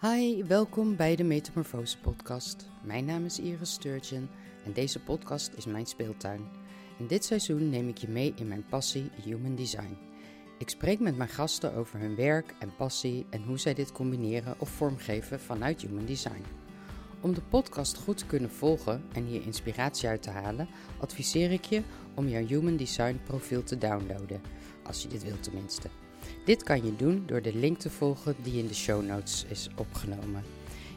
Hi, welkom bij de Metamorfose Podcast. Mijn naam is Iris Sturgeon en deze podcast is mijn speeltuin. In dit seizoen neem ik je mee in mijn passie Human Design. Ik spreek met mijn gasten over hun werk en passie en hoe zij dit combineren of vormgeven vanuit Human Design. Om de podcast goed te kunnen volgen en hier inspiratie uit te halen, adviseer ik je om jouw Human Design profiel te downloaden, als je dit wilt tenminste. Dit kan je doen door de link te volgen die in de show notes is opgenomen.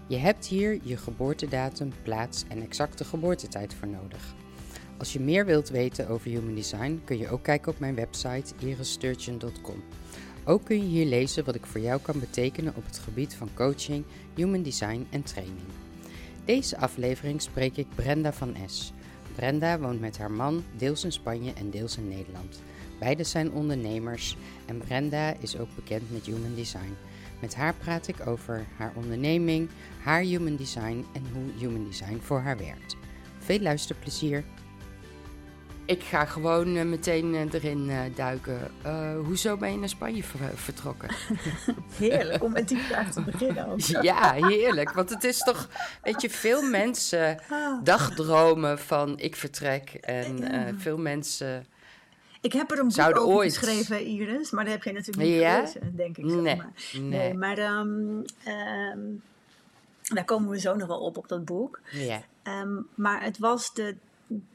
Je hebt hier je geboortedatum, plaats en exacte geboortetijd voor nodig. Als je meer wilt weten over Human Design kun je ook kijken op mijn website iristurgeon.com. Ook kun je hier lezen wat ik voor jou kan betekenen op het gebied van coaching, human design en training. Deze aflevering spreek ik Brenda van S. Brenda woont met haar man deels in Spanje en deels in Nederland. Beide zijn ondernemers en Brenda is ook bekend met Human Design. Met haar praat ik over haar onderneming, haar Human Design en hoe Human Design voor haar werkt. Veel luisterplezier! Ik ga gewoon uh, meteen uh, erin uh, duiken. hoezo ben je naar Spanje ver vertrokken? heerlijk om met die vraag te beginnen. Ook. ja, heerlijk. Want het is toch, weet je, veel mensen dagdromen van ik vertrek. En veel mensen. Ik heb er een boek over ooit... geschreven, Iris, maar dat heb jij natuurlijk niet ja? gelezen, denk ik. Nee, maar. nee. nee maar um, um, daar komen we zo nog wel op, op dat boek. Ja. Um, maar het was de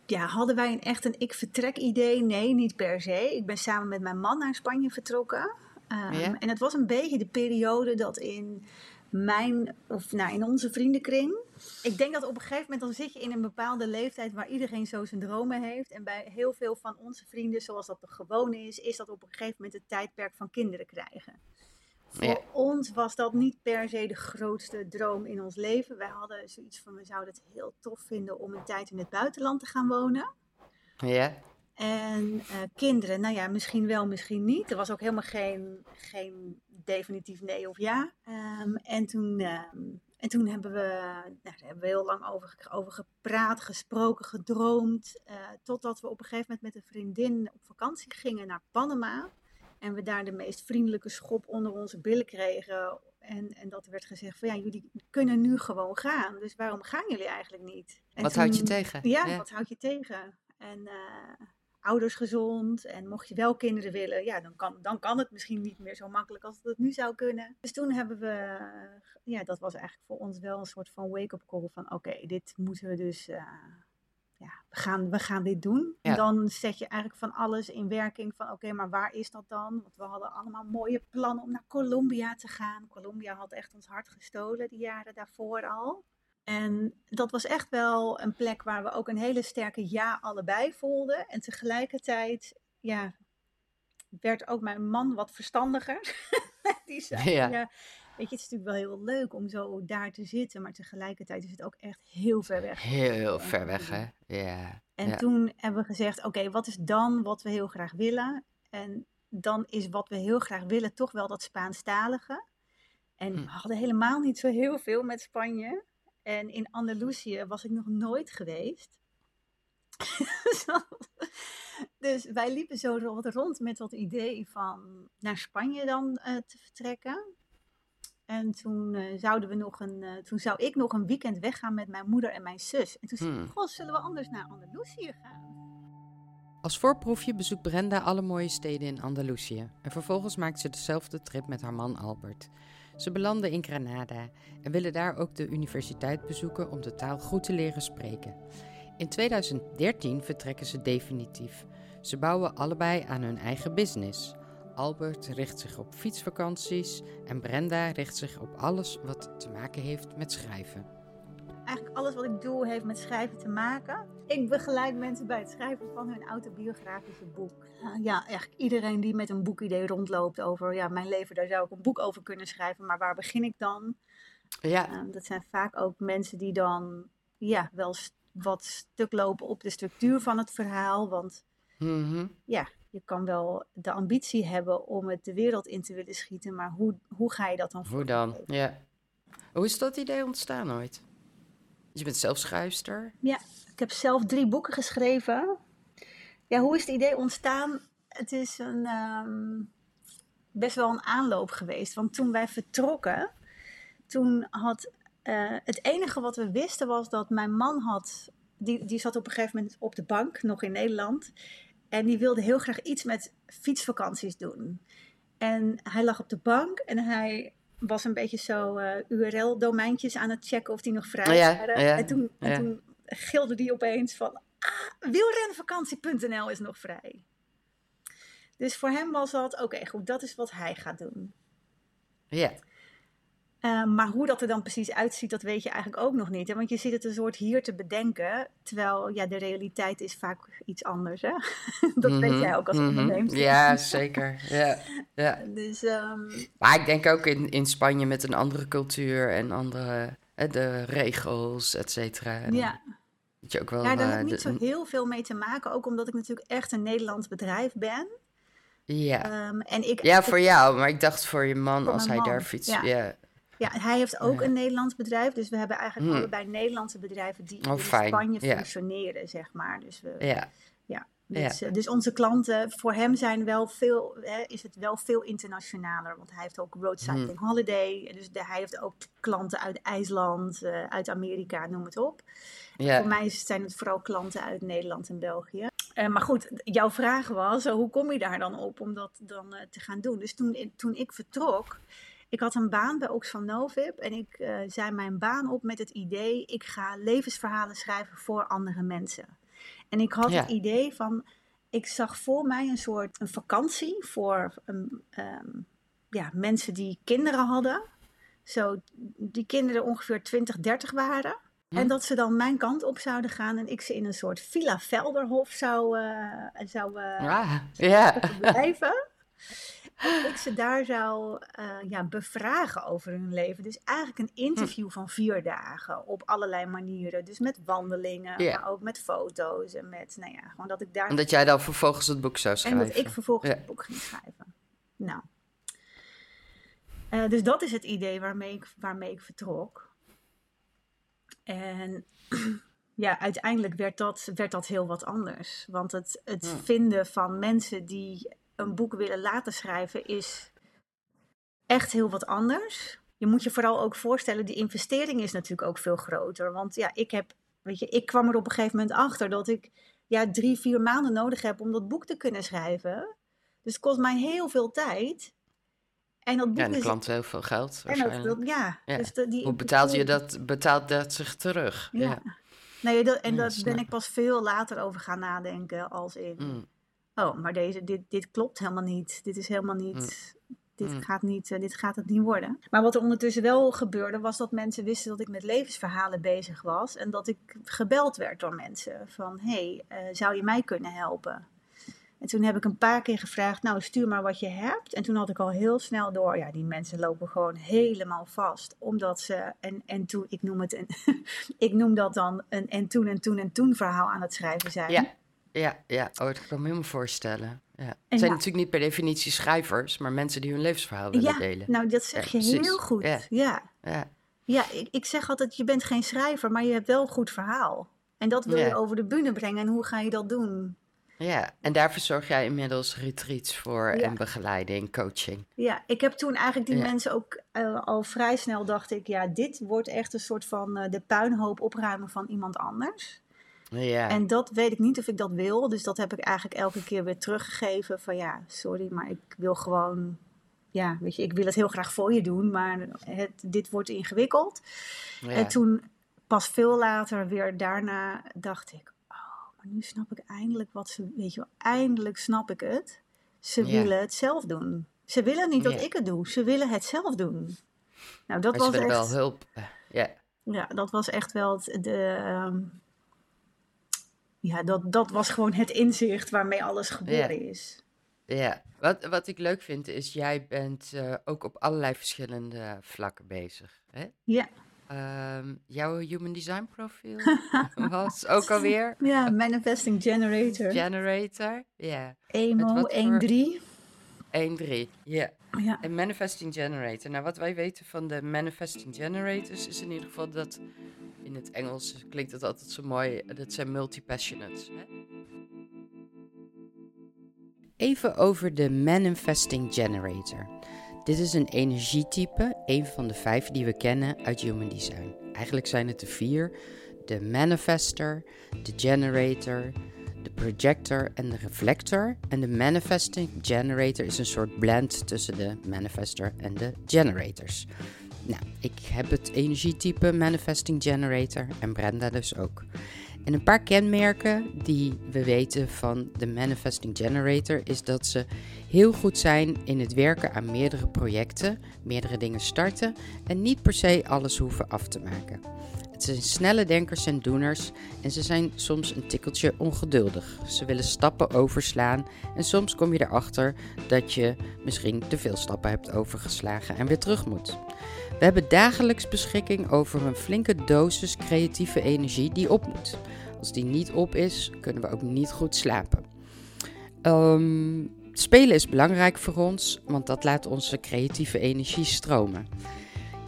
ja, hadden wij een, echt een ik vertrek idee? Nee, niet per se. Ik ben samen met mijn man naar Spanje vertrokken. En het was een beetje de periode dat in mijn, of nou, in onze vriendenkring. Ik denk dat op een gegeven moment dan zit je in een bepaalde leeftijd waar iedereen zo zijn dromen heeft. En bij heel veel van onze vrienden, zoals dat gewoon is, is dat op een gegeven moment het tijdperk van kinderen krijgen. Voor ons was dat niet per se de grootste droom in ons leven. Wij hadden zoiets van, we zouden het heel tof vinden om een tijd in het buitenland te gaan wonen. Ja. En uh, kinderen, nou ja, misschien wel, misschien niet. Er was ook helemaal geen, geen definitief nee of ja. Um, en, toen, um, en toen hebben we, nou, daar hebben we heel lang over, over gepraat, gesproken, gedroomd. Uh, totdat we op een gegeven moment met een vriendin op vakantie gingen naar Panama. En we daar de meest vriendelijke schop onder onze billen kregen. En, en dat er werd gezegd van ja, jullie kunnen nu gewoon gaan. Dus waarom gaan jullie eigenlijk niet? En wat houd je tegen? Ja, wat houd je tegen? En uh, ouders gezond. En mocht je wel kinderen willen, ja, dan kan, dan kan het misschien niet meer zo makkelijk als het nu zou kunnen. Dus toen hebben we, ja, dat was eigenlijk voor ons wel een soort van wake-up call van oké, dit moeten we dus... Uh, ja, we gaan, we gaan dit doen. En dan zet je eigenlijk van alles in werking van oké, maar waar is dat dan? Want we hadden allemaal mooie plannen om naar Colombia te gaan. Colombia had echt ons hart gestolen die jaren daarvoor al. En dat was echt wel een plek waar we ook een hele sterke ja allebei voelden. En tegelijkertijd, ja, werd ook mijn man wat verstandiger. die zei, ja. Weet je, het is natuurlijk wel heel leuk om zo daar te zitten, maar tegelijkertijd is het ook echt heel ver weg. Heel, heel ver weg, hè? Ja. En toen hebben we gezegd: oké, wat is dan wat we heel graag willen? En dan is wat we heel graag willen toch wel dat Spaanstalige. En hm. we hadden helemaal niet zo heel veel met Spanje. En in Andalusië was ik nog nooit geweest. dus wij liepen zo rond met dat idee van naar Spanje dan uh, te vertrekken. En toen, uh, zouden we nog een, uh, toen zou ik nog een weekend weggaan met mijn moeder en mijn zus. En toen zei ik, hmm. goh, zullen we anders naar Andalusië gaan? Als voorproefje bezoekt Brenda alle mooie steden in Andalusië. En vervolgens maakt ze dezelfde trip met haar man Albert. Ze belanden in Granada en willen daar ook de universiteit bezoeken om de taal goed te leren spreken. In 2013 vertrekken ze definitief. Ze bouwen allebei aan hun eigen business. Albert richt zich op fietsvakanties en Brenda richt zich op alles wat te maken heeft met schrijven. Eigenlijk alles wat ik doe heeft met schrijven te maken. Ik begeleid mensen bij het schrijven van hun autobiografische boek. Ja, eigenlijk iedereen die met een boekidee rondloopt over ja, mijn leven, daar zou ik een boek over kunnen schrijven. Maar waar begin ik dan? Ja. Uh, dat zijn vaak ook mensen die dan ja, wel wat stuk lopen op de structuur van het verhaal. Want mm -hmm. ja, je kan wel de ambitie hebben om het de wereld in te willen schieten, maar hoe, hoe ga je dat dan Hoe dan? Ja. Hoe is dat idee ontstaan ooit? Je bent zelf schrijfster? Ja, ik heb zelf drie boeken geschreven. Ja, hoe is het idee ontstaan? Het is een, um, best wel een aanloop geweest. Want toen wij vertrokken, toen had eh, het enige wat we wisten was dat mijn man had, die, die zat op een gegeven moment op de bank, nog in Nederland. En die wilde heel graag iets met fietsvakanties doen. En hij lag op de bank en hij was een beetje zo uh, URL-domeintjes aan het checken of die nog vrij waren. en toen, en toen gilde die opeens van, ah, wielrenvakantie.nl is nog vrij. Dus voor hem was dat, oké, goed, dat is wat hij gaat doen. Ja. Uh, maar hoe dat er dan precies uitziet, dat weet je eigenlijk ook nog niet. Hè? Want je zit het een soort hier te bedenken, terwijl ja, de realiteit is vaak iets anders. Hè? dat mm -hmm, weet mhm, jij ook als mm -hmm. Ja, zeker. Ja, ja. Dus, um... Maar ik denk ook in, in Spanje met een andere cultuur en andere de regels, et cetera. Ja. Dat je ook wel, ja, daar uh, heb ik niet zo heel veel mee te maken. Ook omdat ik natuurlijk echt een Nederlands bedrijf ben. Ja. Um, en ik, ja, voor jou. Maar ik dacht voor je man als hij man, daar fietst. ja. Ja. Ja, hij heeft ook Ja. een Nederlands bedrijf. Dus we hebben eigenlijk Hmm. allebei Nederlandse bedrijven die Oh, in fijn. Spanje Ja. functioneren, zeg maar. Dus, we, Ja. ja, dus, eh, dus onze klanten, voor hem zijn wel veel, hè, is het wel veel internationaler. Want hij heeft ook Road Hmm. Cycling Holiday. Dus de, hij heeft ook klanten uit IJsland, eh, uit Amerika, noem het op. Voor Ja. mij zijn het vooral klanten uit Nederland en België. Eh, maar goed, jouw vraag was, hoe kom je daar dan op om dat dan te gaan doen? Dus toen, toen ik vertrok, ik had een baan bij Oxfam Novib en ik eh, zei mijn baan op met het idee, ik ga levensverhalen schrijven voor andere mensen. En ik had Ja. het idee van, ik zag voor mij een soort een vakantie voor um, ehm, ja, mensen die kinderen hadden. Zo, die kinderen ongeveer 20, 30 waren. Hm. En dat ze dan mijn kant op zouden gaan en ik ze in een soort Villa Velderhof zou, eh, zou eh, Ah, ja. blijven. En ik ze daar zou eh, ja, bevragen over hun leven. Dus eigenlijk een interview van vier dagen op allerlei manieren. Dus met wandelingen, maar ook met foto's en met, nou ja, gewoon dat ik daar En dat jij dan vervolgens het boek zou en schrijven. dat ik vervolgens Ja. het boek ging schrijven. Nou. Eh, dus dat is het idee waarmee ik, waarmee ik vertrok. En ja, uiteindelijk werd dat, werd dat heel wat anders. Want het, het Hmm. vinden van mensen die een boek willen laten schrijven is echt heel wat anders. Je moet je vooral ook voorstellen, die investering is natuurlijk ook veel groter. Want ja, ik heb, weet je, ik kwam er op een gegeven moment achter dat ik ja, drie, vier maanden nodig heb om dat boek te kunnen schrijven. Dus het kost mij heel veel tijd. En dat boek Ja, en de is. klant heel veel geld en waarschijnlijk. dat- ja, Ja. Dus de, die Hoe betaalt je dat? Betaalt dat zich terug? Ja. Ja. Nee, dat, en daar ben ik. ik pas veel later over gaan nadenken. Als in, Mm. Oh, maar deze, dit, dit klopt helemaal niet. Dit is helemaal niet. Dit, Mm. gaat niet eh, dit gaat het niet worden. Maar wat er ondertussen wel gebeurde, was dat mensen wisten dat ik met levensverhalen bezig was. En dat ik gebeld werd door mensen. Van, hé, hey, eh, zou je mij kunnen helpen? En toen heb ik een paar keer gevraagd, nou stuur maar wat je hebt. En toen had ik al heel snel door, ja, die mensen lopen gewoon helemaal vast. Omdat ze, en, en toen, ik noem het een, ik noem dat dan een en toen en toen en toen verhaal aan het schrijven zijn. Ja, ja, ja. Oh, dat kan ik me helemaal voorstellen. Ja. Het zijn natuurlijk niet per definitie schrijvers, maar mensen die hun levensverhaal willen Ja, delen. nou dat zeg je heel goed. Ja. Ja, Ja, ja ik, ik zeg altijd, je bent geen schrijver, maar je hebt wel een goed verhaal. En dat wil je over de bühne brengen. En hoe ga je dat doen? ja. En daar verzorg jij inmiddels retreats voor en begeleiding, coaching. Ja, ik heb toen eigenlijk die mensen ook eh, al vrij snel dacht ik, ja, dit wordt echt een soort van eh, de puinhoop opruimen van iemand anders. Ja, En dat weet ik niet of ik dat wil. Dus dat heb ik eigenlijk elke keer weer teruggegeven. Van ja, sorry, maar ik wil gewoon. Ja, weet je, ik wil het heel graag voor je doen, maar het, dit wordt ingewikkeld. ja. En toen, pas veel later, weer daarna, dacht ik: Oh, maar nu snap ik eindelijk wat ze. Weet je wel, eindelijk snap ik het. Ze Ja. willen het zelf doen. Ze willen niet dat ik het doe, ze willen het zelf doen. Nou, dat maar was echt. wel hulp. Ja, Ja, dat was echt wel de. ehm, ja, dat, dat was gewoon het inzicht waarmee alles geboren is. ja. Wat, wat ik leuk vind is, jij bent eh, ook op allerlei verschillende vlakken bezig. Hè? Ja, Ehm, jouw human design profiel was ook alweer ja Manifesting Generator. generator. Ja, Emo wat voor- 1.3. 1-3. Ja. Ja. En manifesting generator. Nou, wat wij weten van de manifesting generators is in ieder geval dat in het Engels klinkt het altijd zo mooi. Dat zijn multi-passionates. Even over de manifesting generator. Dit is een energietype, een van de vijf die we kennen uit Human Design. Eigenlijk zijn het er vier: de manifester, de generator, de projector en de reflector. En de manifesting generator is een soort blend tussen de manifester en de generators. Nou, ik heb het energietype manifesting generator en Brenda dus ook. En een paar kenmerken die we weten van de Manifesting Generator is dat ze heel goed zijn in het werken aan meerdere projecten, meerdere dingen starten en niet per se alles hoeven af te maken. Het zijn snelle denkers en doeners en ze zijn soms een tikkeltje ongeduldig. Ze willen stappen overslaan en soms kom je erachter dat je misschien te veel stappen hebt overgeslagen en weer terug moet. We hebben dagelijks beschikking over een flinke dosis creatieve energie die op moet. Als die niet op is, kunnen we ook niet goed slapen. Ehm, spelen is belangrijk voor ons, want dat laat onze creatieve energie stromen.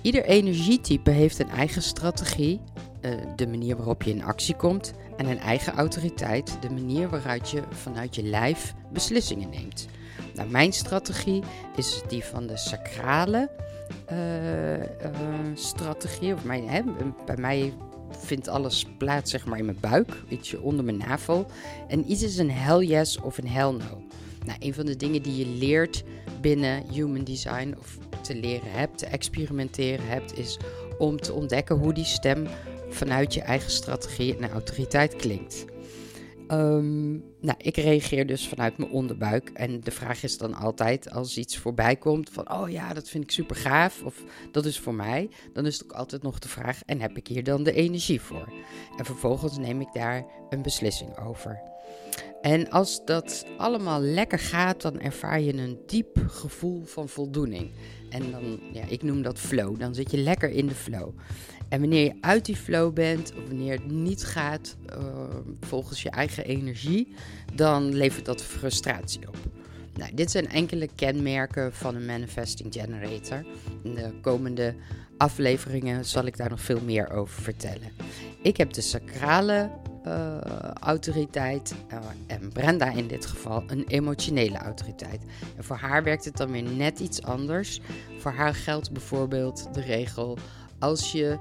Ieder energietype heeft een eigen strategie, uh, de manier waarop je in actie komt, en een eigen autoriteit, de manier waaruit je vanuit je lijf beslissingen neemt. Nou, mijn strategie is die van de sacrale uh, uh, strategie. Hè, bij mij vindt alles plaats zeg maar in mijn buik, ietsje onder mijn navel. En iets is een hell yes of een hell no. Nou, een van de dingen die je leert binnen human design of te leren hebt, te experimenteren hebt, is om te ontdekken hoe die stem vanuit je eigen strategie en autoriteit klinkt. Um, nou, ik reageer dus vanuit mijn onderbuik. En de vraag is dan altijd, als iets voorbij komt van, oh ja, dat vind ik super gaaf, of dat is voor mij, dan is het ook altijd nog de vraag, en heb ik hier dan de energie voor? En vervolgens neem ik daar een beslissing over. En als dat allemaal lekker gaat, dan ervaar je een diep gevoel van voldoening. En dan, ja, ik noem dat flow. Dan zit je lekker in de flow. En wanneer je uit die flow bent, of wanneer het niet gaat uh, volgens je eigen energie, dan levert dat frustratie op. Nou, dit zijn enkele kenmerken van een manifesting generator. In de komende afleveringen zal ik daar nog veel meer over vertellen. Ik heb de sacrale uh, autoriteit uh, en Brenda in dit geval een emotionele autoriteit. En voor haar werkt het dan weer net iets anders. Voor haar geldt bijvoorbeeld de regel als je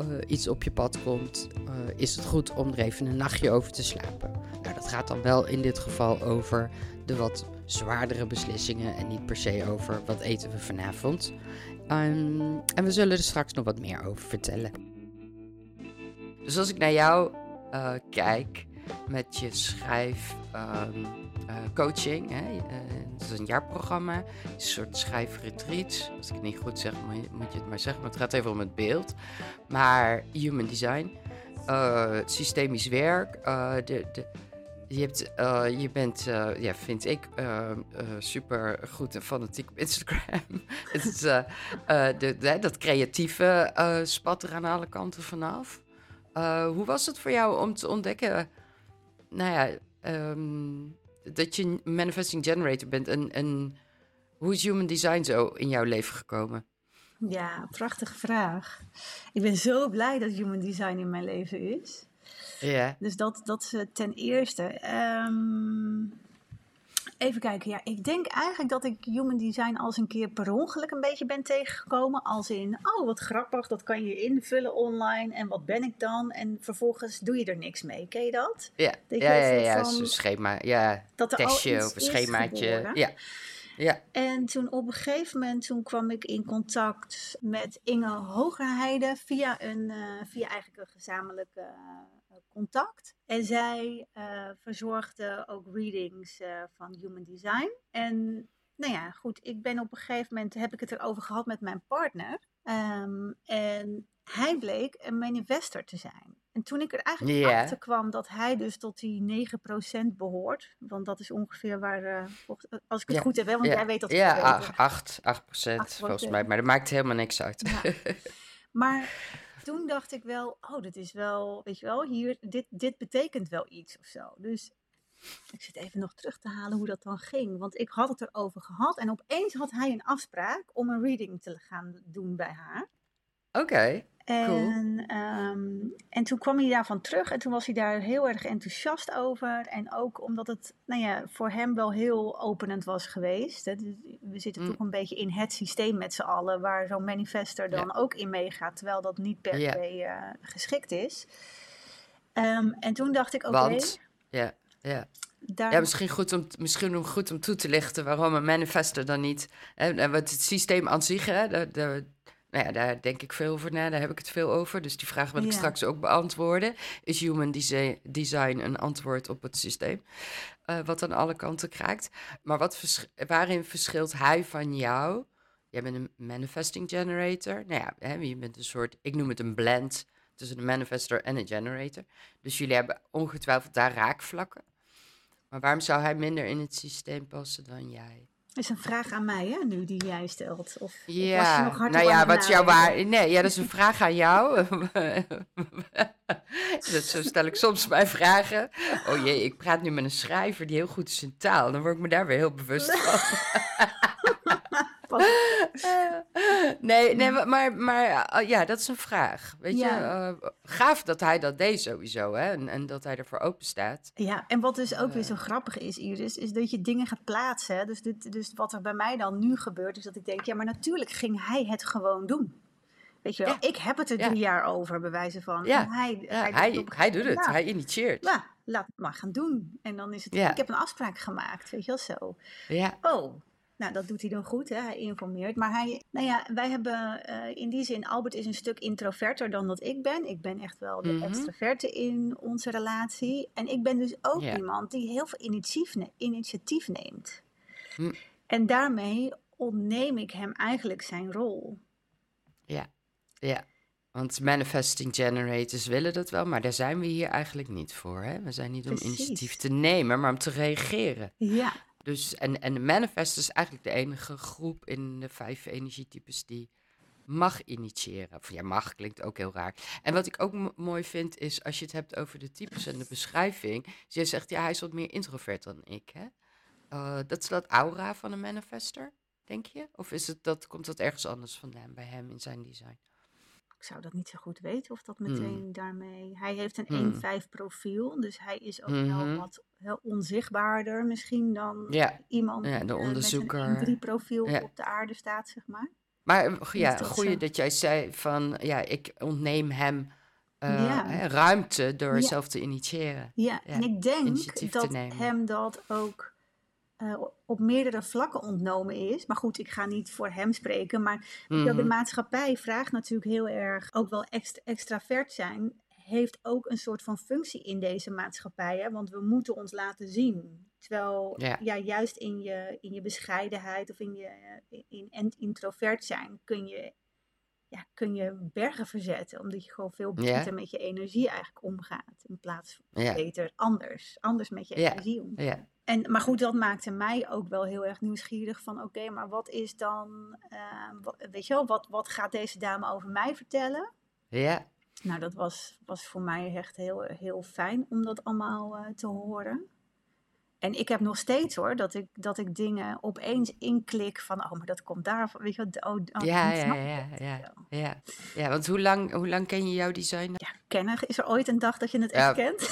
uh, iets op je pad komt, uh, is het goed om er even een nachtje over te slapen. Nou, dat gaat dan wel in dit geval over de wat zwaardere beslissingen en niet per se over wat eten we vanavond. Um, en we zullen er straks nog wat meer over vertellen. Dus als ik naar jou uh, kijk met je schrijf. Um, uh, coaching. Hè? Het is een jaarprogramma, een soort schrijfretreats. Als ik het niet goed zeg, moet je het maar zeggen. Maar het gaat even om het beeld. Maar human design, uh, systemisch werk. de, de, je, hebt, je bent, ja, vind ik, super goed en fanatiek op Instagram. het is, de, dat creatieve spat er aan alle kanten vanaf. hoe was het voor jou om te ontdekken, nou ja, um, dat je manifesting generator bent. En, en hoe is human design zo in jouw leven gekomen? Ja, prachtige vraag. Ik ben zo blij dat human design in mijn leven is. Ja. Dus dat, dat is ten eerste. Um, Even kijken, ja, ik denk eigenlijk dat ik human design als een keer per ongeluk een beetje ben tegengekomen. Als in, oh wat grappig, dat kan je invullen online en wat ben ik dan? En vervolgens doe je er niks mee, ken je dat? Ja, dat ja, ja, ja, van, schema, ja, dat er testje of een schemaatje. Ja. Ja. En toen op een gegeven moment toen kwam ik in contact met Inge Hogerheide via, een, uh, via eigenlijk een gezamenlijke uh, contact. En zij uh, verzorgde ook readings van Human Design. En nou ja, goed, ik ben op een gegeven moment, heb ik het erover gehad met mijn partner. Um, en hij bleek een manifester te zijn. En toen ik er eigenlijk yeah. achter kwam dat hij dus tot die 9% behoort. Want dat is ongeveer waar, uh, volgens, als ik het ja. goed heb, hè, want ja. jij weet dat Ja, het 8, 8%, 8 volgens mij. Maar dat maakt helemaal niks uit. Ja. maar toen dacht ik wel, oh, dit is wel, weet je wel, hier, dit, dit betekent wel iets of zo. Dus ik zit even nog terug te halen hoe dat dan ging. Want ik had het erover gehad en opeens had hij een afspraak om een reading te gaan doen bij haar. Oké. En, ehm, en toen kwam hij daarvan terug en toen was hij daar heel erg enthousiast over. En ook omdat het nou ja, voor hem wel heel openend was geweest. Hè. Dus we zitten Mm. toch een beetje in het systeem met z'n allen, waar zo'n manifester dan ook in meegaat, terwijl dat niet per Ja. se eh, geschikt is. Ehm, en toen dacht ik, oké, Want, ja, ja. daar... Ja, misschien goed, om, misschien goed om toe te lichten waarom een manifester dan niet. En wat het systeem aan zich, hè, daar, nou ja, daar denk ik veel over na, daar heb ik het veel over. Dus die vraag wil ik Ja. straks ook beantwoorden. Is human desi- design een antwoord op het systeem? Eh, wat aan alle kanten kraakt. Maar wat vers- waarin verschilt hij van jou? Jij bent een manifesting generator. Nou ja, hè, je bent een soort, ik noem het een blend tussen een manifester en een generator. Dus jullie hebben ongetwijfeld daar raakvlakken. Maar waarom zou hij minder in het systeem passen dan jij? Is een vraag aan mij, hè, nu die jij stelt. Of, of was je Ja, nog hardop nou ja, wat is jouw waar? Nee, ja, dat is een vraag aan jou. dat, zo stel ik soms mijn vragen. Oh jee, ik praat nu met een schrijver die heel goed is in taal. Dan word ik me daar weer heel bewust van. Nee, nee, maar- maar, eh, ja, dat is een vraag. Weet Ja. je, eh, gaaf dat hij dat deed sowieso, hè? En, en dat hij ervoor open staat. Ja, en wat dus ook weer Eh. zo grappig is, Iris, is dat je dingen gaat plaatsen. hè. Dus, dit, dus wat er bij mij dan nu gebeurt, is dat ik denk, ja, maar natuurlijk ging hij het gewoon doen. Weet je wel, Ja. ik heb het er Ja. drie jaar over, bij wijze van. Ja. Hij, doet hij, doet het, hij initieert. Ja, laat het maar gaan doen. En dan is het, ik heb een afspraak gemaakt, weet je wel zo. Ja, Oh, nou dat doet hij dan goed, hè? hij informeert. Maar hij, nou ja, wij hebben eh, in die zin, Albert is een stuk introverter dan dat ik ben. Ik ben echt wel de Mhm. extraverte in onze relatie. En ik ben dus ook iemand die heel veel initiatief, ne- initiatief neemt. Hm. En daarmee ontneem ik hem eigenlijk zijn rol. ja, ja. Want manifesting generators willen dat wel, maar daar zijn we hier eigenlijk niet voor. Hè? We zijn niet om Precies. initiatief te nemen, maar om te reageren. Ja, Dus, en, en de manifest is eigenlijk de enige groep in de vijf energietypes die mag initiëren. Of ja, mag klinkt ook heel raar. En wat ik ook mo- mooi vind is, als je het hebt over de types en de beschrijving. Dus jij zegt, ja, hij is wat meer introvert dan ik, hè? Eh, dat is dat aura van een manifester, denk je? Of is het dat, komt dat ergens anders vandaan bij hem in zijn design? Ik zou dat niet zo goed weten of dat Hmm. meteen daarmee... Hij heeft een Hmm. 1-5 profiel, dus hij is ook wel wat heel onzichtbaarder misschien dan Ja, iemand Ja, die de eh, met een 1-3 profiel Ja. op de aarde staat, zeg maar. maar eh, ja, goeie dat jij zei van, ja, ik ontneem hem eh, hè, ruimte door zelf te initiëren. Ja, en ik denk dat hem dat ook eh, op meerdere vlakken ontnomen is. Maar goed, ik ga niet voor hem spreken. Maar wel, de Mhm. maatschappij vraagt natuurlijk heel erg, ook wel extra, extravert zijn, heeft ook een soort van functie in deze maatschappij. Hè? Want we moeten ons laten zien. Terwijl Ja. ja. juist in je, in je bescheidenheid of in je eh, in, in introvert zijn kun je, ja, kun je bergen verzetten. Omdat je gewoon veel beter met je energie eigenlijk omgaat. In plaats van beter anders. Anders met je energie om. En, maar goed, dat maakte mij ook wel heel erg nieuwsgierig van oké, maar wat is dan, eh, wa- weet je wel, wat, wat gaat deze dame over mij vertellen? ja. Nou, dat was, was voor mij echt heel, heel fijn om dat allemaal eh, te horen. En ik heb nog steeds hoor, dat ik, dat ik dingen opeens inklik van, oh, maar dat komt daar, weet je wel, oh, oh, Ja, ja, ik ja, ja, ja. Ja, want hoe lang, hoe lang ken je jouw design? Ja, kennen, is er ooit een dag dat je het Ja, echt kent?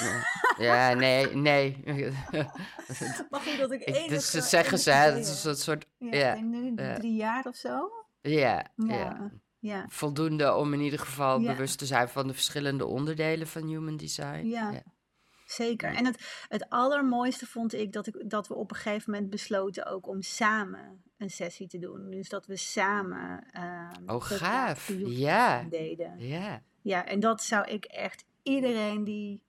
Ja, nee, nee. Maar goed, dat ik Ik, enige- dus dat zeggen ze, hè, dat is een soort, Ja, ja, ik denk nu drie jaar of zo. ja, ja. Ja, ja. Voldoende om in ieder geval Ja. bewust te zijn van de verschillende onderdelen van human design. Ja. Zeker. En het, het allermooiste vond ik dat, ik dat we op een gegeven moment besloten ook om samen een sessie te doen. Dus dat we samen ehm Oh, gaaf. Ja, deden. ja. Ja, en dat zou ik echt iedereen die...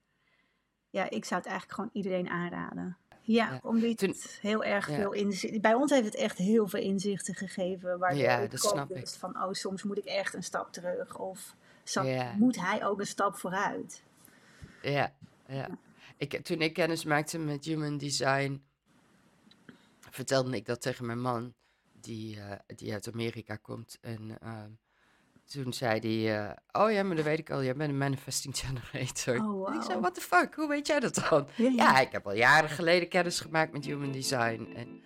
Ja, ik zou het eigenlijk gewoon iedereen aanraden. Ja, Ja. omdat Toen- het heel erg ja. veel inzicht... Bij ons heeft het echt heel veel inzichten gegeven. Waardoor Ja, ik dat snap ik. van, oh, soms moet ik echt een stap terug. Of stap- Ja. moet hij ook een stap vooruit. Ja, ja. Ik, toen ik kennis maakte met human design, vertelde ik dat tegen mijn man, die, eh, die uit Amerika komt. En ehm, toen zei hij, eh, oh ja, maar dat weet ik al, jij bent een manifesting generator. Oh, En ik zei, what the fuck, hoe weet jij dat dan? Ja, Ja, ik heb al jaren geleden kennis gemaakt met human design. En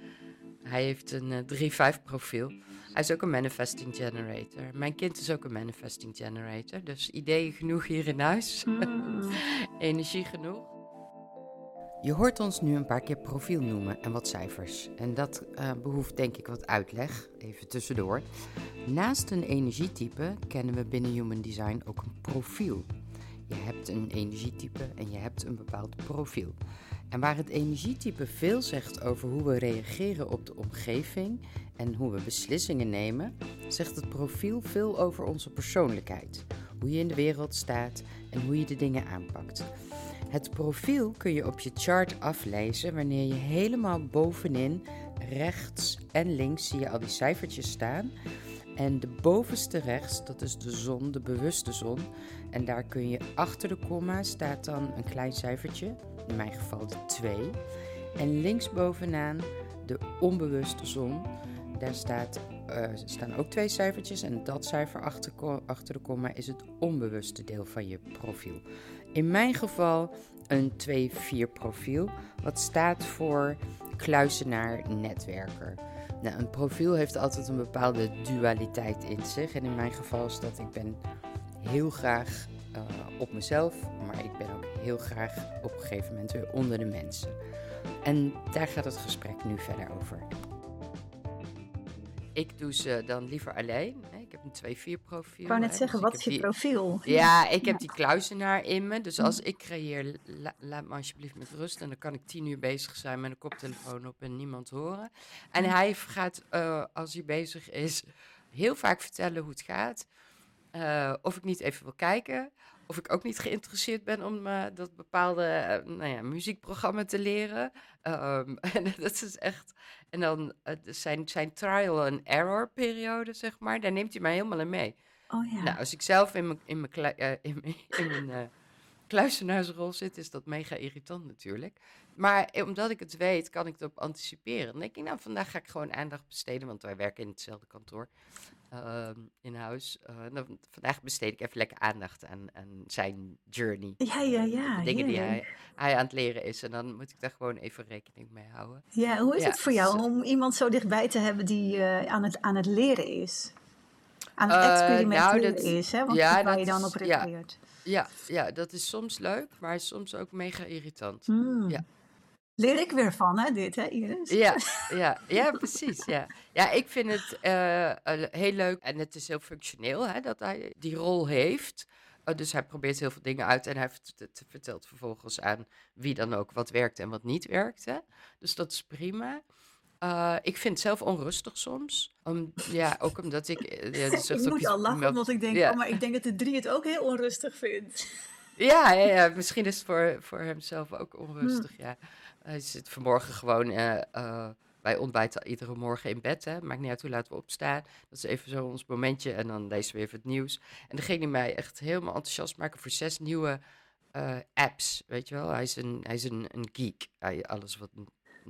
hij heeft een eh 3-5 profiel. Hij is ook een manifesting generator. Mijn kind is ook een manifesting generator. Dus ideeën genoeg hier in huis. Mm. Energie genoeg. Je hoort ons nu een paar keer profiel noemen en wat cijfers. En dat uh, behoeft denk ik wat uitleg, even tussendoor. Naast een energietype kennen we binnen Human Design ook een profiel. Je hebt een energietype en je hebt een bepaald profiel. En waar het energietype veel zegt over hoe we reageren op de omgeving en hoe we beslissingen nemen, zegt het profiel veel over onze persoonlijkheid. Hoe je in de wereld staat en hoe je de dingen aanpakt. Het profiel kun je op je chart aflezen wanneer je helemaal bovenin, rechts en links zie je al die cijfertjes staan. En de bovenste rechts, dat is de zon, de bewuste zon. En daar kun je achter de komma staat dan een klein cijfertje, in mijn geval de 2. En linksbovenaan de onbewuste zon, daar staat, uh, staan ook twee cijfertjes. En dat cijfer achter, achter de komma is het onbewuste deel van je profiel. In mijn geval een 2-4 profiel, wat staat voor kluisenaar netwerker. Nou, een profiel heeft altijd een bepaalde dualiteit in zich. En in mijn geval is dat ik ben heel graag uh, op mezelf, maar ik ben ook heel graag op een gegeven moment onder de mensen. En daar gaat het gesprek nu verder over. Ik doe ze dan liever alleen. Ik heb een 2-4 profiel. Ik wou net hè, zeggen, dus wat is je die- profiel? Ja, ik heb Ja. die kluizenaar in me. Dus als ik creëer, la- laat me alsjeblieft met rust. En dan kan ik tien uur bezig zijn met een koptelefoon op en niemand horen. En hij gaat, eh, als hij bezig is, heel vaak vertellen hoe het gaat. Eh, of ik niet even wil kijken. Of ik ook niet geïnteresseerd ben om eh, dat bepaalde eh, nou ja, muziekprogramma te leren. Ehm, en dat is echt. En dan zijn, zijn trial and error periode, zeg maar. Daar neemt hij mij helemaal in mee. Oh ja. Nou, als ik zelf in mijn, in mijn, eh, in mijn, kluizenaarsrol zit, is dat mega irritant natuurlijk. Maar eh, omdat ik het weet, kan ik erop anticiperen. Dan denk ik, nou, vandaag ga ik gewoon aandacht besteden, want wij werken in hetzelfde kantoor ehm, in huis. Eh, dan, vandaag besteed ik even lekker aandacht aan, aan zijn journey. Ja, ja, ja. De dingen die hij, hij aan het leren is. En dan moet ik daar gewoon even rekening mee houden. Ja, hoe is Ja, het voor jou dus, om iemand zo dichtbij te hebben die eh, aan, het, aan het leren is? Aan het Eh, nou, experimenteren dat- is, hè? Want ja, dat waar je dan op ja. refereert. Ja, ja, dat is soms leuk, maar soms ook mega irritant. Hmm. Ja. Leer ik weer van, hè, dit, hè, Iris? Ja, ja, ja, precies. Ja. ja, ik vind het eh, eh, heel leuk en het is heel functioneel hè, dat hij die rol heeft. Eh, dus hij probeert heel veel dingen uit en hij vertelt vervolgens aan wie dan ook wat werkt en wat niet werkt. Hè. Dus dat is prima. Ik vind het zelf onrustig soms. Om, ja, ook omdat ik... ja, zegt Ik moet al lachen, omdat ik denk, ja. oh, maar ik denk dat de drie het ook heel onrustig vindt. Ja, ja, ja, misschien is het voor, voor hemzelf ook onrustig. Ja. Hij zit vanmorgen gewoon. eh eh, wij ontbijten iedere morgen in bed. Hè. Maakt niet uit hoe laat we opstaan. Dat is even zo ons momentje. En dan lezen we even het nieuws. En dan ging hij mij echt helemaal enthousiast maken voor zes nieuwe eh, apps. Weet je wel, hij is een, hij is een, een geek. Hij, alles wat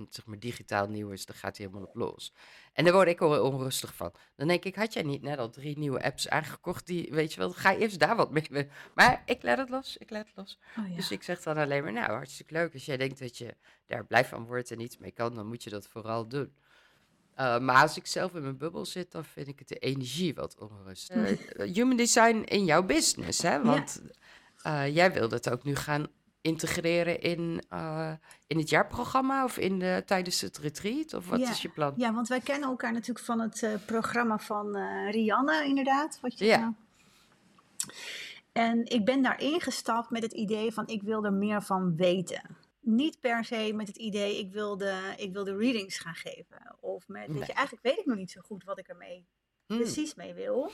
zeg maar, digitaal nieuw is, daar gaat hij helemaal op los. En daar word ik al onrustig van. Dan denk ik, had jij niet net al drie nieuwe apps aangekocht? Die, weet je wel, ga eerst daar wat mee. Maar ik laat het los, ik laat het los. Oh, ja. Dus ik zeg dan alleen maar, nou, hartstikke leuk. Als jij denkt dat je daar blij van wordt en iets mee kan, dan moet je dat vooral doen. Uh, maar als ik zelf in mijn bubbel zit, dan vind ik het de energie wat onrustig. Uh, human design in jouw business, hè? Want uh, jij wil dat ook nu gaan integreren in, uh, in het jaarprogramma of in de, tijdens het retreat? Of wat ja. is je plan? Ja, want wij kennen elkaar natuurlijk van het uh, programma van uh, Rianne, inderdaad. Wat je ja. Nou... En ik ben daarin gestapt met het idee van ik wil er meer van weten. Niet per se met het idee ik wilde, ik wilde readings gaan geven. Of met, nee. weet je, eigenlijk weet ik nog niet zo goed wat ik ermee hmm. precies mee wil.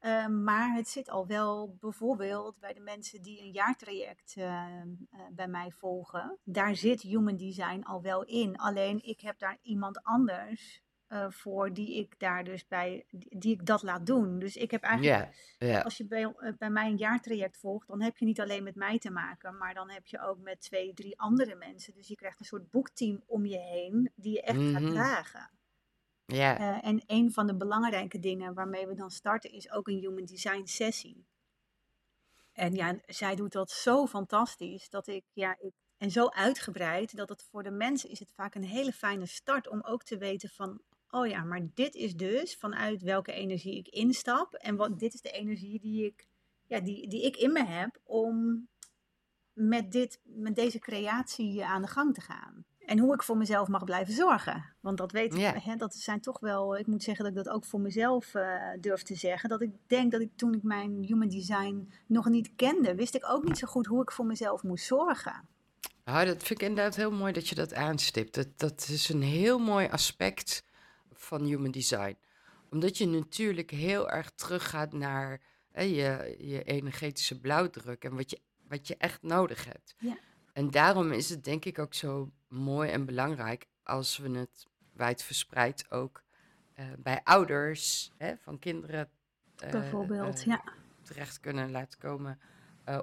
Uh, maar het zit al wel bijvoorbeeld bij de mensen die een jaartraject uh, uh, bij mij volgen. Daar zit human design al wel in. Alleen ik heb daar iemand anders uh, voor die ik daar dus bij, die, die, ik dat laat doen. Dus ik heb eigenlijk, yeah, yeah. als je bij, uh, bij mij een jaartraject volgt, dan heb je niet alleen met mij te maken, maar dan heb je ook met twee, drie andere mensen. Dus je krijgt een soort boekteam om je heen die je echt mm -hmm. gaat dragen. Ja. Uh, en een van de belangrijke dingen waarmee we dan starten is ook een human design sessie. En ja, zij doet dat zo fantastisch dat ik, ja, ik, en zo uitgebreid dat het voor de mensen is het vaak een hele fijne start om ook te weten van oh ja, maar dit is dus vanuit welke energie ik instap. En wat, dit is de energie die ik, ja, die, die ik in me heb om met, dit, met deze creatie aan de gang te gaan. En hoe ik voor mezelf mag blijven zorgen. Want dat weet ik, hè, dat zijn toch wel, ik moet zeggen dat ik dat ook voor mezelf uh, durf te zeggen. Dat ik denk dat ik toen ik mijn human design nog niet kende, wist ik ook niet zo goed hoe ik voor mezelf moest zorgen. Nou, dat vind ik inderdaad heel mooi dat je dat aanstipt. Dat, dat is een heel mooi aspect van human design. Omdat je natuurlijk heel erg teruggaat naar hè, je, je energetische blauwdruk en wat je, wat je echt nodig hebt. Ja. En daarom is het denk ik ook zo mooi en belangrijk als we het wijdverspreid ook uh, bij ouders hè, van kinderen uh, bijvoorbeeld uh, ja. terecht kunnen laten komen.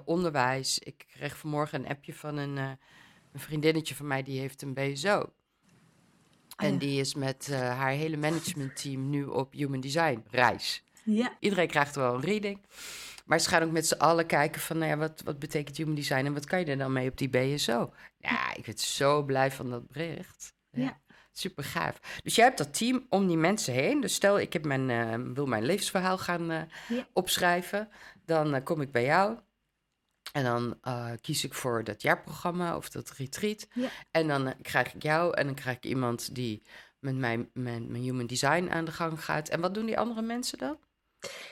onderwijs. Ik kreeg vanmorgen een appje van een, een vriendinnetje van mij die heeft een BSO. En oh die is met haar hele managementteam nu op Human Design reis. Ja. Iedereen krijgt wel een reading. Maar ze gaan ook met z'n allen kijken van, nou ja, wat, wat betekent human design en wat kan je er dan mee op die BSO? Ja, ik ben zo blij van dat bericht. Ja. Super gaaf. Dus jij hebt dat team om die mensen heen. Dus stel, ik heb mijn, uh, wil mijn levensverhaal gaan uh, opschrijven. Dan uh, kom ik bij jou. En dan kies ik voor dat jaarprogramma of dat retreat. Ja. En dan krijg ik jou en dan krijg ik iemand die met mijn, mijn, mijn human design aan de gang gaat. En wat doen die andere mensen dan?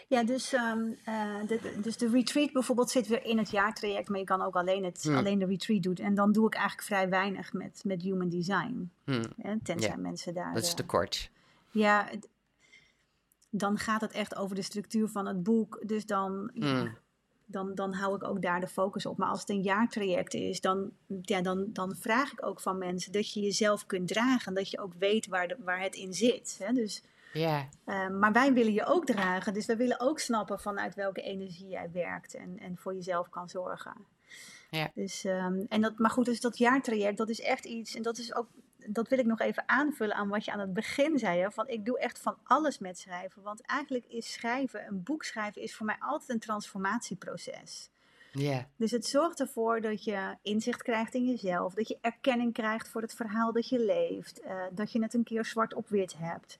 Ja, dus, um, de, dus de retreat bijvoorbeeld zit weer in het jaartraject, maar je kan ook alleen, het, hmm. alleen de retreat doen. En dan doe ik eigenlijk vrij weinig met, met human design. Hmm. tenzij mensen daar. Dat is te kort. Ja, dan gaat het echt over de structuur van het boek. Dus dan, hmm. dan, dan hou ik ook daar de focus op. Maar als het een jaartraject is, dan, ja, dan, dan vraag ik ook van mensen dat je jezelf kunt dragen. Dat je ook weet waar, de, waar het in zit. Hè? Dus ja. Ehm, maar wij willen je ook dragen. Dus wij willen ook snappen vanuit welke energie jij werkt en, en voor jezelf kan zorgen. Ja. Dus, um, en dat, maar goed, dus dat jaartraject, dat is echt iets. En dat is ook. Dat wil ik nog even aanvullen aan wat je aan het begin zei. Hè, van ik doe echt van alles met schrijven. Want eigenlijk is schrijven, een boek schrijven, is voor mij altijd een transformatieproces. Yeah. Dus het zorgt ervoor dat je inzicht krijgt in jezelf, dat je erkenning krijgt voor het verhaal dat je leeft, uh, dat je het een keer zwart op wit hebt.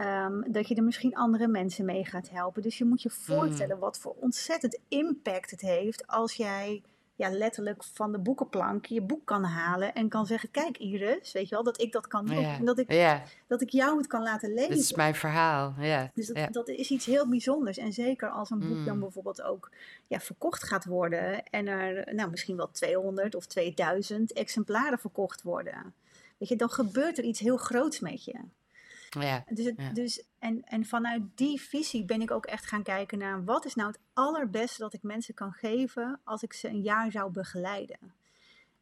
Um, dat je er misschien andere mensen mee gaat helpen. Dus je moet je mm. voorstellen wat voor ontzettend impact het heeft als jij ja, letterlijk van de boekenplank je boek kan halen en kan zeggen: Kijk, Iris, weet je wel, dat ik dat kan doen. En dat ik, dat ik jou het kan laten lezen. Dat is mijn verhaal. Ja. Dus dat, dat, is iets heel bijzonders. En zeker als een boek dan mm. bijvoorbeeld ook ja, verkocht gaat worden en er nou, misschien wel 200 of 2000 exemplaren verkocht worden. Weet je, dan gebeurt er iets heel groots met je. Ja, dus, het, dus en, en vanuit die visie ben ik ook echt gaan kijken naar wat is nou het allerbeste dat ik mensen kan geven als ik ze een jaar zou begeleiden.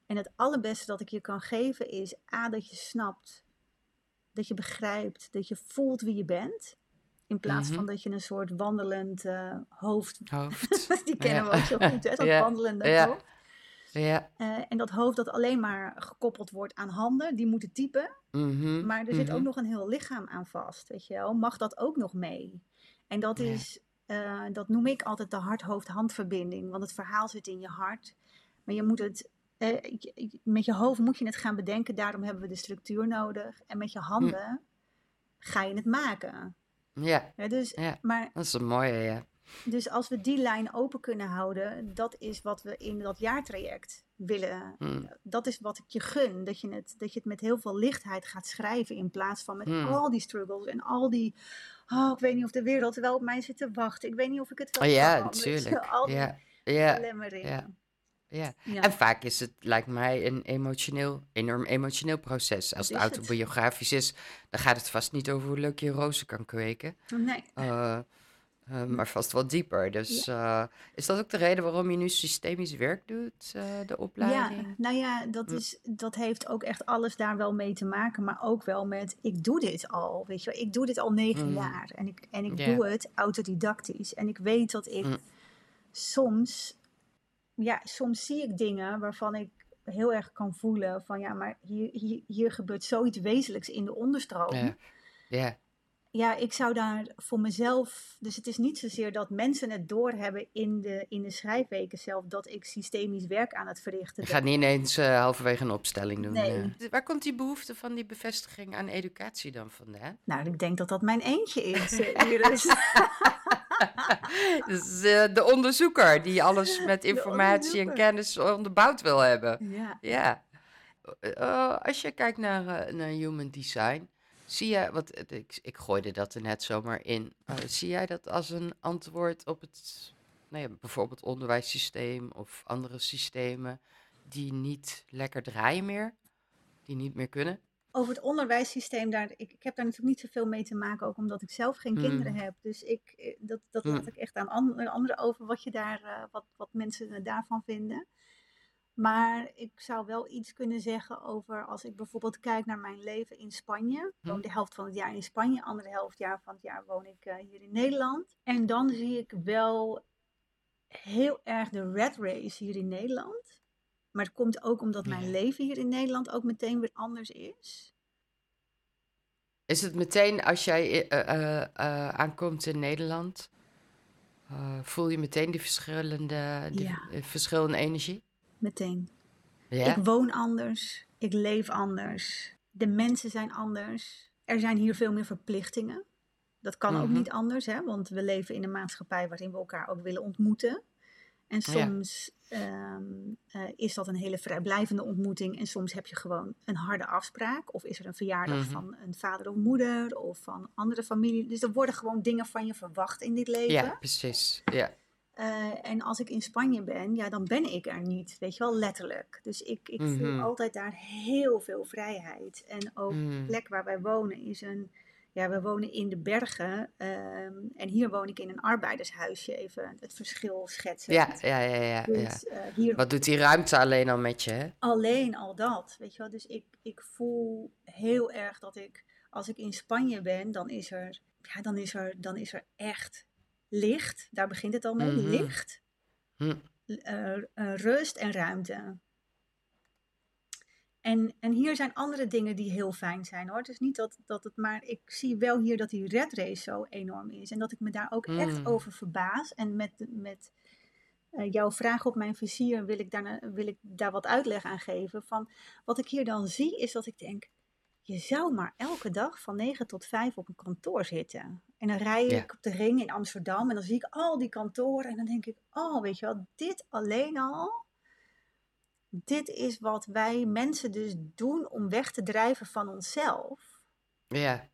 En het allerbeste dat ik je kan geven is A, dat je snapt, dat je begrijpt, dat je voelt wie je bent. In plaats van mhm. dat je een soort wandelend uh, hoofd, hoofd. die kennen we ook zo goed, hè? dat wandelende hoofd. Ja. Uh, en dat hoofd dat alleen maar gekoppeld wordt aan handen, die moeten typen. Mm Maar er zit ook mhm. nog een heel lichaam aan vast, weet je wel. Mag dat ook nog mee? En dat is, uh, dat noem ik altijd de hart-hoofd-handverbinding. Want het verhaal zit in je hart. Maar je moet het, uh, met je hoofd moet je het gaan bedenken. Daarom hebben we de structuur nodig. En met je handen mm. ga je het maken. Ja, ja, dus, ja. Maar, dat is een mooie, ja. Dus als we die lijn open kunnen houden, dat is wat we in dat jaartraject willen. Hmm. Dat is wat ik je gun. Dat je, het, dat je het met heel veel lichtheid gaat schrijven. In plaats van met hmm. al die struggles en al die. Oh, ik weet niet of de wereld wel op mij zit te wachten. Ik weet niet of ik het wel oh, ja, natuurlijk. Al die ja, ja, ja. Ja. en vaak is het, lijkt mij, een emotioneel, enorm emotioneel proces. Als het autobiografisch is, dan gaat het vast niet over hoe leuk je rozen kan kweken. Nee. Uh, uh, maar vast wel dieper. Dus uh, is dat ook de reden waarom je nu systemisch werk doet, uh, de opleiding? Ja, nou ja, dat, is, dat heeft ook echt alles daar wel mee te maken. Maar ook wel met, ik doe dit al, weet je wel. Ik doe dit al negen mm. jaar. En ik, en ik doe het autodidactisch. En ik weet dat ik mm. soms, ja, soms zie ik dingen waarvan ik heel erg kan voelen van... Ja, maar hier, hier, hier gebeurt zoiets wezenlijks in de onderstroom. Ja. Yeah ja, ik zou daar voor mezelf. Dus het is niet zozeer dat mensen het doorhebben in de, in de schrijfweken zelf. dat ik systemisch werk aan het verrichten Je ben. gaat niet ineens eh, halverwege een opstelling doen. Nee. eh. Waar komt die behoefte van die bevestiging aan educatie dan vandaan? Nou, ik denk dat dat mijn eentje is, eh, Iris. Dus, de onderzoeker die alles met informatie en kennis onderbouwd wil hebben. ja. Ja. Eh, als je kijkt naar, naar human design, zie je, wat eh, ik, ik gooide dat er net zomaar in, zie jij dat als een antwoord op het, nou ja, bijvoorbeeld onderwijssysteem of andere systemen die niet lekker draaien meer, die niet meer kunnen? Over het onderwijssysteem, daar, ik, ik heb daar natuurlijk niet zoveel mee te maken, ook omdat ik zelf geen Hmm. kinderen heb. Dus ik, eh, dat, dat Hmm. laat ik echt aan an- anderen over wat, je daar, eh, wat, wat mensen eh, daarvan vinden. Maar ik zou wel iets kunnen zeggen over als ik bijvoorbeeld kijk naar mijn leven in Spanje. Ik woon Hmm. de helft van het jaar in Spanje, andere helft jaar van het jaar woon ik eh, hier in Nederland. En dan zie ik wel heel erg de red race hier in Nederland. Maar het komt ook omdat mijn leven hier in Nederland ook meteen weer anders is. Is het meteen als jij eh, eh, aankomt in Nederland, voel je meteen die verschillende, die, Ja. verschillende energie? Meteen. Ja? Ik woon anders. Ik leef anders. De mensen zijn anders. Er zijn hier veel meer verplichtingen. Dat kan ook Mhm. niet anders, hè? want we leven in een maatschappij waarin we elkaar ook willen ontmoeten. En Ja. soms ehm, eh, is dat een hele vrijblijvende ontmoeting en soms heb je gewoon een harde afspraak. Of is er een verjaardag Mhm. van een vader of moeder of van andere familie. Dus er worden gewoon dingen van je verwacht in dit leven. Ja, precies. Ja. Eh, en als ik in Spanje ben, ja, dan ben ik er niet, weet je wel, letterlijk. Dus ik, ik Mhm. voel altijd daar heel veel vrijheid. En ook de Mm. plek waar wij wonen is een, ja, we wonen in de bergen. ehm, en hier woon ik in een arbeidershuisje, even het verschil schetsen. Ja, ja, ja, ja, ja. Dus eh, hier Wat doet die ruimte alleen al met je, hè? alleen al dat, weet je wel. Dus ik, ik voel heel erg dat ik, als ik in Spanje ben, dan is er, ja, dan is er, dan is er echt licht. Daar begint het al mee, Mhm. licht. Hm. eh, eh, rust en ruimte. En, en hier zijn andere dingen die heel fijn zijn hoor. Het is niet dat, dat het maar. Ik zie wel hier dat die red race zo enorm is. En dat ik me daar ook echt Mm. over verbaas. En met, met eh, jouw vraag op mijn vizier wil ik, daarna, wil ik daar wat uitleg aan geven. Van wat ik hier dan zie is dat ik denk. Je zou maar elke dag van 9 tot 5 op een kantoor zitten. En dan rij ik Ja. op de ring in Amsterdam en dan zie ik al die kantoren. En dan denk ik, oh, weet je wel, dit alleen al. Dit is wat wij mensen dus doen om weg te drijven van onszelf. Ja.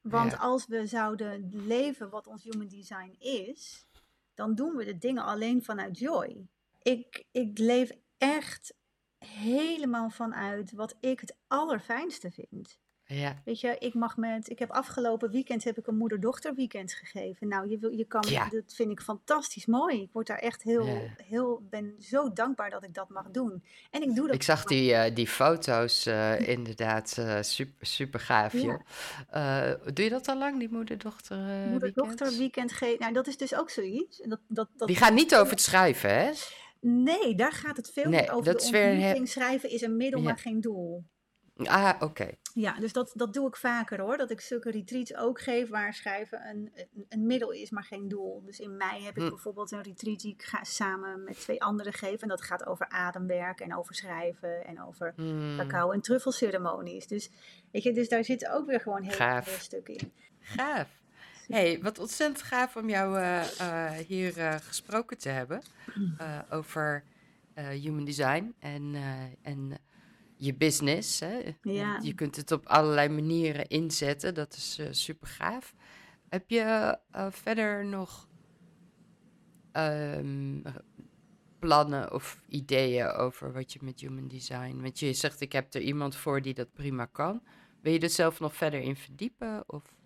Want Ja. als we zouden leven wat ons human design is, dan doen we de dingen alleen vanuit joy. Ik, ik leef echt helemaal vanuit wat ik het allerfijnste vind. Ja. Weet je, ik mag met, ik heb afgelopen weekend heb ik een moeder-dochter weekend gegeven. Nou, je, wil, je kan, Ja. dat vind ik fantastisch mooi. Ik word daar echt heel, Ja. heel, ben zo dankbaar dat ik dat mag doen. En ik doe dat. Ik zag die, eh, die foto's eh, inderdaad eh, super, super gaaf, Ja. joh. Doe je dat al lang, die moeder-dochter moeder-dochter weekend geven. Nou, dat is dus ook zoiets. Dat, dat, dat, Die gaan niet over het schrijven, hè? Nee, daar gaat het veel Nee, meer over. dat de is weer ontmoeting schrijven is een middel, maar geen doel. Ah, oké. Ja, dus dat, dat doe ik vaker hoor. Dat ik zulke retreats ook geef waar schrijven een, een, een middel is, maar geen doel. Dus in mei heb ik Hm. bijvoorbeeld een retreat die ik ga samen met twee anderen geven. En dat gaat over ademwerk en over schrijven en over Hmm, cacao- en truffelceremonies. Dus, weet je, dus daar zitten ook weer gewoon heel veel stukken in. Gaaf. hey, wat ontzettend gaaf om jou eh, eh, hier eh, gesproken te hebben eh, over human design en, en je business. Hè? Ja. Je kunt het op allerlei manieren inzetten, dat is super gaaf. Heb je eh, verder nog ehm, plannen of ideeën over wat je met human design? Want je zegt, ik heb er iemand voor die dat prima kan. Wil je er zelf nog verder in verdiepen? Of?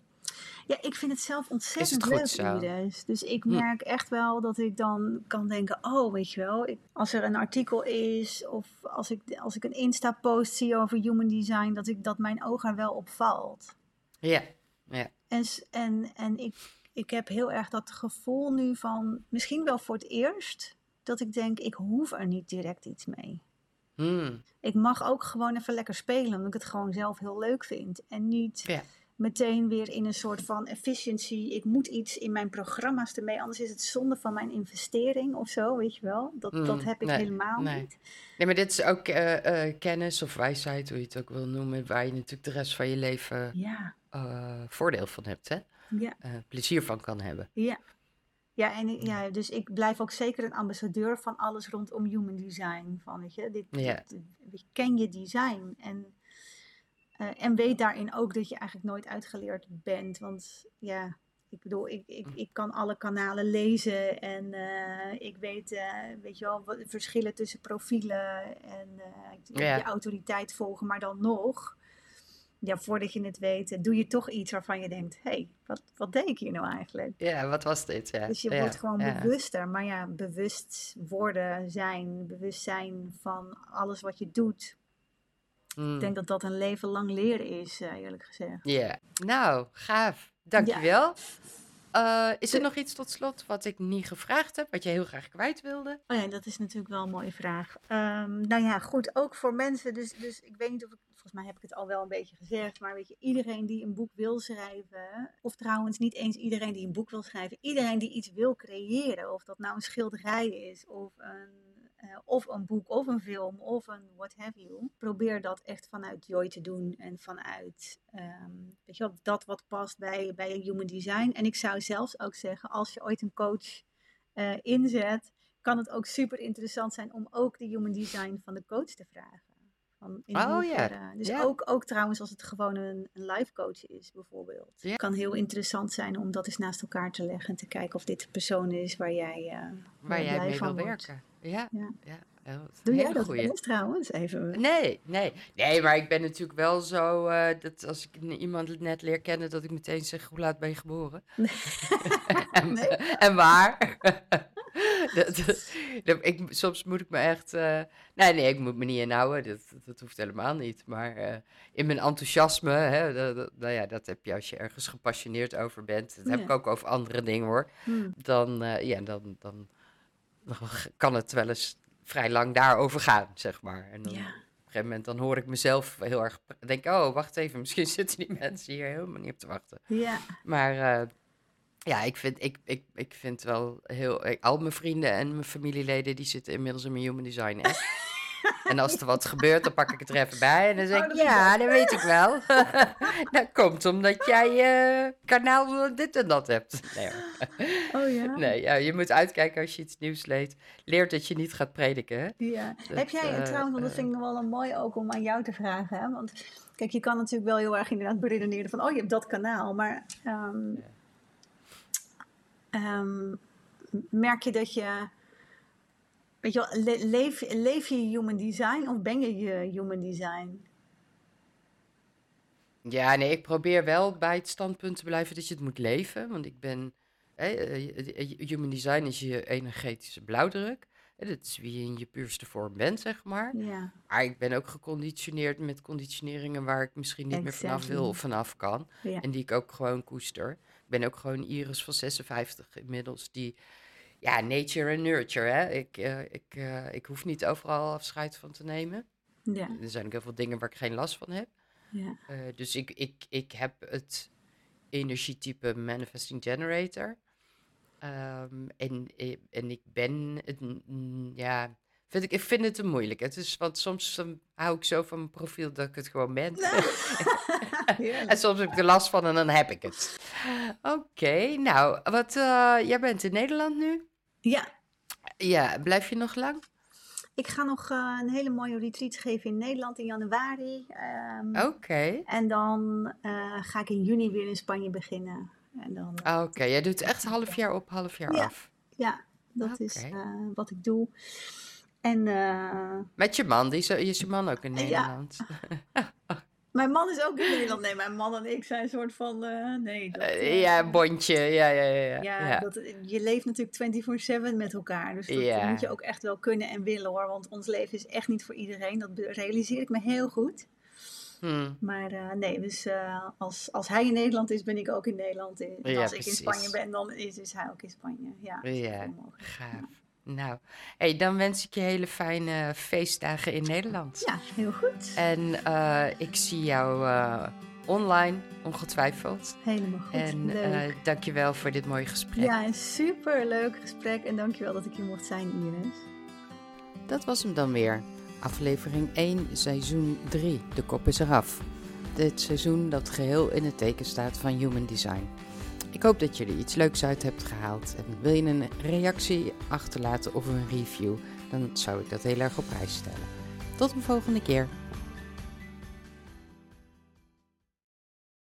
Ja, ik vind het zelf ontzettend leuk? Iris. Dus ik Hm. merk echt wel dat ik dan kan denken, oh, weet je wel, ik, als er een artikel is of als ik, als ik een Insta-post zie over human design, dat, ik, dat mijn oog er wel op valt. Ja, ja. En, en, en ik, ik heb heel erg dat gevoel nu van, misschien wel voor het eerst, dat ik denk, ik hoef er niet direct iets mee. Hmm. Ik mag ook gewoon even lekker spelen, omdat ik het gewoon zelf heel leuk vind. En niet Ja. Meteen weer in een soort van efficiency. Ik moet iets in mijn programma's ermee, anders is het zonde van mijn investering of zo, weet je wel. Dat, dat Mm, heb ik nee, helemaal nee. niet. Nee, maar dit is ook eh, eh, kennis of wijsheid, hoe je het ook wil noemen, waar je natuurlijk de rest van je leven Ja, eh, voordeel van hebt, hè? ja, plezier van kan hebben. ja. Ja, en ik- ja, dus ik blijf ook zeker een ambassadeur van alles rondom human design. Van, weet je, dit, Ja. dit- weet je, ken je design en, eh, en weet daarin ook dat je eigenlijk nooit uitgeleerd bent. Want ja, ik bedoel, ik, ik, ik kan alle kanalen lezen en eh, ik weet, eh, weet je wel, wat verschillen tussen profielen en Ja. je autoriteit volgen, maar dan nog. Ja, voordat je het weet, doe je toch iets waarvan je denkt: hé, hey, wat, wat deed ik hier nou eigenlijk? Ja, wat was dit? Ja, Dus je ja, wordt gewoon ja. bewuster. Maar ja, bewust worden, zijn, bewust zijn van alles wat je doet. Mm. Ik denk dat dat een leven lang leren is, eh, eerlijk gezegd. Ja, nou, gaaf. Dankjewel. Eh, is er nog iets tot slot wat ik niet gevraagd heb, wat je heel graag kwijt wilde? Oh ja, dat is natuurlijk wel een mooie vraag. Ehm, nou ja, goed, ook voor mensen. Dus, dus ik weet niet of ik, volgens mij heb ik het al wel een beetje gezegd. Maar weet je, iedereen die een boek wil schrijven. Of trouwens, niet eens iedereen die een boek wil schrijven. Iedereen die iets wil creëren. Of dat nou een schilderij is, of een, eh, of een boek, of een film, of een what have you. Probeer dat echt vanuit joy te doen. En vanuit, ehm, weet je wel, dat wat past bij, bij human design. En ik zou zelfs ook zeggen, als je ooit een coach eh, inzet kan het ook super interessant zijn om ook de human design van de coach te vragen. Van in Oh, ja. Dus Ja. ook, ook trouwens als het gewoon een, een life coach is bijvoorbeeld. Kan heel interessant zijn om dat eens naast elkaar te leggen en te kijken of dit de persoon is waar jij, eh, Waar jij blij mee van wil wordt. werken. Ja, Ja. Doe jij dat eens trouwens? Even. Nee, nee. Nee, maar ik ben natuurlijk wel zo eh, dat als ik iemand net leer kennen, dat ik meteen zeg: hoe laat ben je geboren? en, Nee? en waar? dat, ik, soms moet ik me echt. eh, nee, nee, ik moet me niet inhouden. Dat, dat, hoeft helemaal niet. Maar eh, in mijn enthousiasme, hè, dat, nou ja, dat heb je als je ergens gepassioneerd over bent. Dat heb Ja. ik ook over andere dingen hoor. Hmm. Dan, eh, ja, dan, dan, dan kan het wel eens vrij lang daarover gaan, zeg maar. En dan, Ja. op een gegeven moment dan hoor ik mezelf heel erg denk, oh, wacht even, misschien zitten die mensen hier helemaal niet op te wachten. Ja. Maar ja, ik vind, ik, ik, ik vind wel heel, ik- al mijn vrienden en mijn familieleden, die zitten inmiddels in mijn human design app. En als er wat gebeurt, dan pak ik het er even bij en dan zeg Oh, ik, dat ja, dat weet ik wel. dat komt omdat jij eh kanaal dit en dat hebt. Nee. Oh ja. nee ja, je moet uitkijken als je iets nieuws leest. Leert dat je niet gaat prediken, hè? Ja. Dat, Heb jij, eh, trouwens, want dat eh, vind ik nog wel een mooi ook om aan jou te vragen. Hè? Want kijk, je kan natuurlijk wel heel erg inderdaad beredeneren van, oh, je hebt dat kanaal. Maar ehm, ehm, merk je dat je, weet je wel, le- leef, leef je human design of ben je je human design? Ja, nee, ik probeer wel bij het standpunt te blijven dat je het moet leven. Want ik ben. eh, human design is je energetische blauwdruk. Dat is wie je in je puurste vorm bent, zeg maar. Ja, Maar ik ben ook geconditioneerd met conditioneringen waar ik misschien niet meer vanaf wil of vanaf kan. ja. En die ik ook gewoon koester. Ben ook gewoon Iris van 56 inmiddels. Die, ja, nature en nurture. Hè? Ik, eh, ik, eh, ik hoef niet overal afscheid van te nemen. ja, Er zijn ook heel veel dingen waar ik geen last van heb. ja. Eh, dus ik, ik, ik heb het energietype Manifesting Generator. Ehm, en, en ik ben, het, ja, vind ik, ik vind het te moeilijk. Het is, want soms dan hou ik zo van mijn profiel dat ik het gewoon ben. En soms heb ik er last van en dan heb ik het. Oké, nou, wat, eh, jij bent in Nederland nu? Ja, Ja, blijf je nog lang? ik ga nog eh, een hele mooie retreat geven in Nederland in januari. Ehm, Oké. En dan eh, ga ik in juni weer in Spanje beginnen. En dan, eh, Oké, jij doet echt half jaar op, half jaar Ja. af. ja, dat is wat ik doe. En eh, Met je man, die is, is je man ook in Ja. Nederland? mijn man is ook in Nederland. Nee, mijn man en ik zijn een soort van... eh, nee, dat, Eh, ja, bondje. Ja, ja, ja. ja. ja. Dat, je leeft natuurlijk 24-7 met elkaar. Dus dat Ja. moet je ook echt wel kunnen en willen hoor. Want ons leven is echt niet voor iedereen. Dat realiseer ik me heel goed. Hm. Maar nee, dus als, als hij in Nederland is, ben ik ook in Nederland. En Ja, als ik in. Spanje ben, dan is, is hij ook in Spanje. Ja, Ja, gaaf. Nou, hey, dan wens ik je hele fijne feestdagen in Nederland. Ja, heel goed. En eh, ik zie jou eh, online, ongetwijfeld. Helemaal goed. En uh, Leuk. dankjewel voor dit mooie gesprek. Ja, een super leuk gesprek en dankjewel dat ik hier mocht zijn, Iris. Dat was hem dan weer. Aflevering 1, seizoen 3. De kop is eraf. Dit seizoen dat geheel in het teken staat van Human Design. Ik hoop dat je er iets leuks uit hebt gehaald. En wil je een reactie achterlaten of een review, dan zou ik dat heel erg op prijs stellen. Tot een volgende keer.